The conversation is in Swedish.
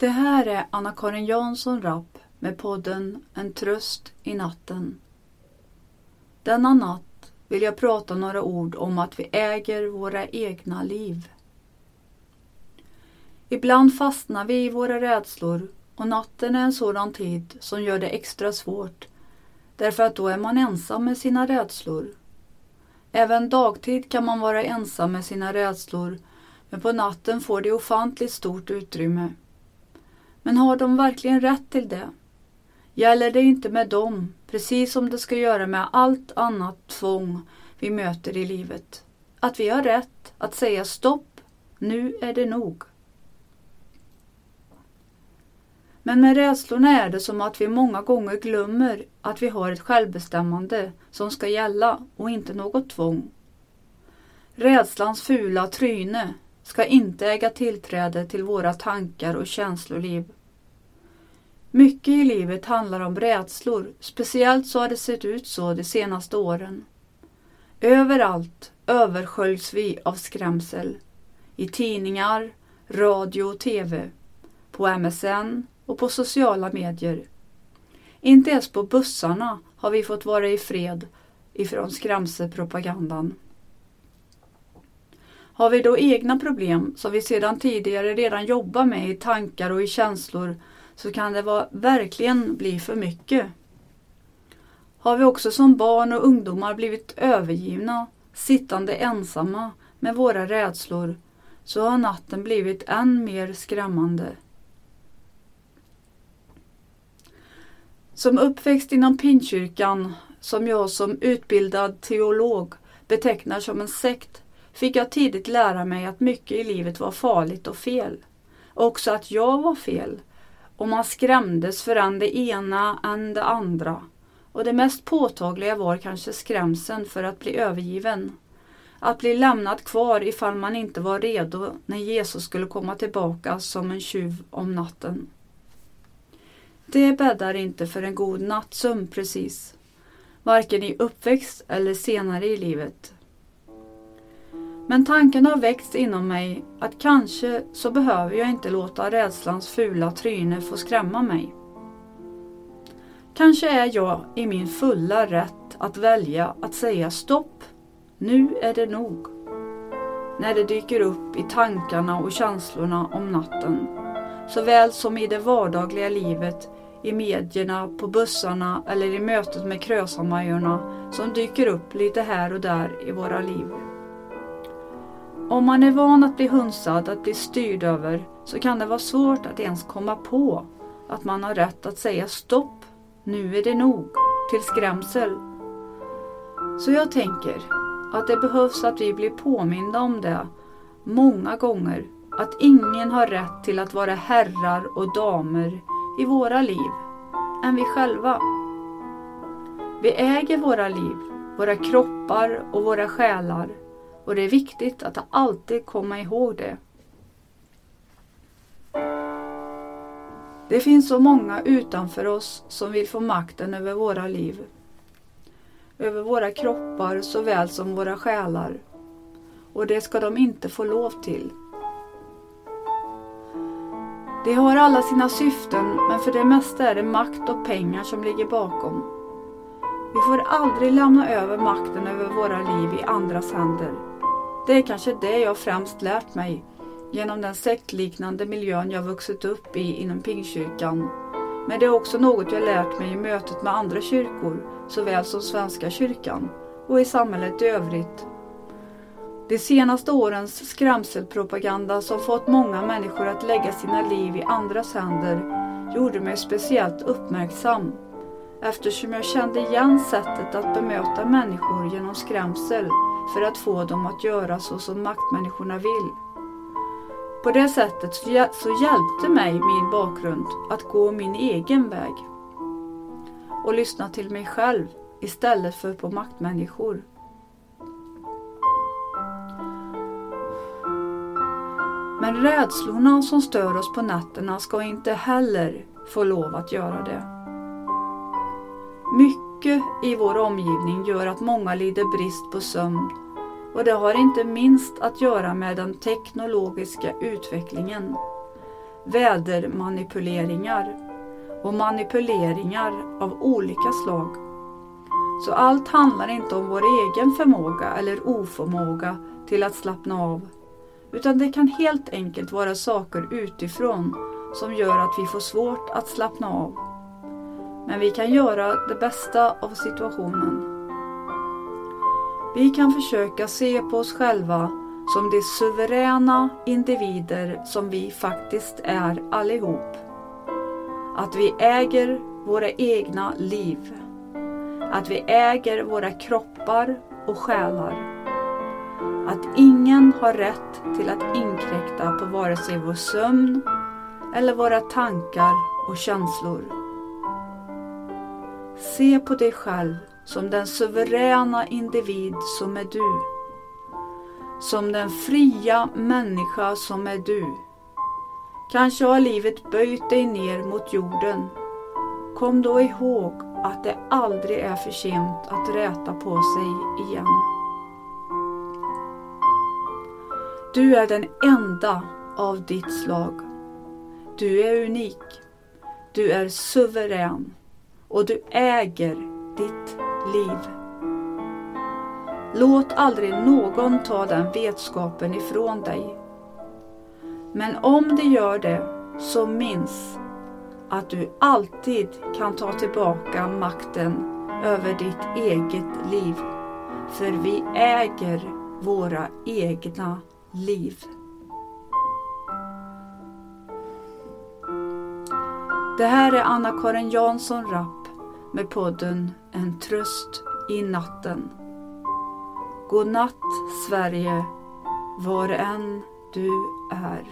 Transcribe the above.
Det här är Anna-Karin Jansson Rapp med podden En tröst i natten. Denna natt vill jag prata några ord om att vi äger våra egna liv. Ibland fastnar vi i våra rädslor och natten är en sådan tid som gör det extra svårt därför att då är man ensam med sina rädslor. Även dagtid kan man vara ensam med sina rädslor men på natten får de ofantligt stort utrymme. Men har de verkligen rätt till det? Gäller det inte med dem, precis som det ska göra med allt annat tvång vi möter i livet? Att vi har rätt att säga stopp, nu är det nog. Men med rädslorna är det som att vi många gånger glömmer att vi har ett självbestämmande som ska gälla och inte något tvång. Rädslans fula tryne ska inte äga tillträde till våra tankar och känsloliv. Mycket i livet handlar om rädslor, speciellt så har det sett ut så de senaste åren. Överallt översköljs vi av skrämsel. I tidningar, radio och TV, på MSN och på sociala medier. Inte ens på bussarna har vi fått vara i fred ifrån skrämselpropagandan. Har vi då egna problem som vi sedan tidigare redan jobbar med i tankar och i känslor så kan det vara, verkligen bli för mycket. Har vi också som barn och ungdomar blivit övergivna, sittande ensamma med våra rädslor, så har natten blivit än mer skrämmande. Som uppväxt inom Pinkyrkan, som jag som utbildad teolog betecknar som en sekt, fick jag tidigt lära mig att mycket i livet var farligt och fel. Också att jag var fel. Och man skrämdes för än det ena än det andra. Och det mest påtagliga var kanske skrämseln för att bli övergiven. Att bli lämnad kvar ifall man inte var redo när Jesus skulle komma tillbaka som en tjuv om natten. Det bäddar inte för en god nattsömn precis. Varken i uppväxt eller senare i livet. Men tanken har väckts inom mig att kanske så behöver jag inte låta rädslans fula tryne få skrämma mig. Kanske är jag i min fulla rätt att välja att säga stopp, nu är det nog. När det dyker upp i tankarna och känslorna om natten, såväl som i det vardagliga livet, i medierna, på bussarna eller i mötet med Krösamajorna som dyker upp lite här och där i våra liv. Om man är van att bli hunsad, att bli styrd över, så kan det vara svårt att ens komma på att man har rätt att säga stopp, nu är det nog, till skrämsel. Så jag tänker att det behövs att vi blir påminda om det många gånger, att ingen har rätt till att vara herrar och damer i våra liv än vi själva. Vi äger våra liv, våra kroppar och våra själar och det är viktigt att alltid komma ihåg det. Det finns så många utanför oss som vill få makten över våra liv. Över våra kroppar såväl som våra själar. Och det ska de inte få lov till. De har alla sina syften men för det mesta är det makt och pengar som ligger bakom. Vi får aldrig lämna över makten över våra liv i andras händer. Det är kanske det jag främst lärt mig genom den sektliknande miljön jag vuxit upp i inom Pingstkyrkan. Men det är också något jag lärt mig i mötet med andra kyrkor, såväl som Svenska kyrkan och i samhället i övrigt. De senaste årens skrämselpropaganda som fått många människor att lägga sina liv i andras händer gjorde mig speciellt uppmärksam eftersom jag kände igen sättet att bemöta människor genom skrämsel för att få dem att göra så som maktmänniskorna vill. På det sättet så hjälpte mig min bakgrund att gå min egen väg och lyssna till mig själv istället för på maktmänniskor. Men rädslorna som stör oss på nätterna ska inte heller få lov att göra det. Mycket i vår omgivning gör att många lider brist på sömn och det har inte minst att göra med den teknologiska utvecklingen. vädermanipuleringar och manipuleringar av olika slag. Så allt handlar inte om vår egen förmåga eller oförmåga till att slappna av. Utan det kan helt enkelt vara saker utifrån som gör att vi får svårt att slappna av. Men vi kan göra det bästa av situationen. Vi kan försöka se på oss själva som de suveräna individer som vi faktiskt är allihop. Att vi äger våra egna liv. Att vi äger våra kroppar och själar. Att ingen har rätt till att inkräkta på vare sig vår sömn eller våra tankar och känslor. Se på dig själv som den suveräna individ som är du. Som den fria människa som är du. Kanske har livet böjt dig ner mot jorden. Kom då ihåg att det aldrig är för sent att räta på sig igen. Du är den enda av ditt slag. Du är unik. Du är suverän och du äger ditt liv. Låt aldrig någon ta den vetskapen ifrån dig. Men om de gör det, så minns att du alltid kan ta tillbaka makten över ditt eget liv. För vi äger våra egna liv. Det här är Anna-Karin Jansson Rapp med podden En tröst i natten. God natt Sverige, var än du är.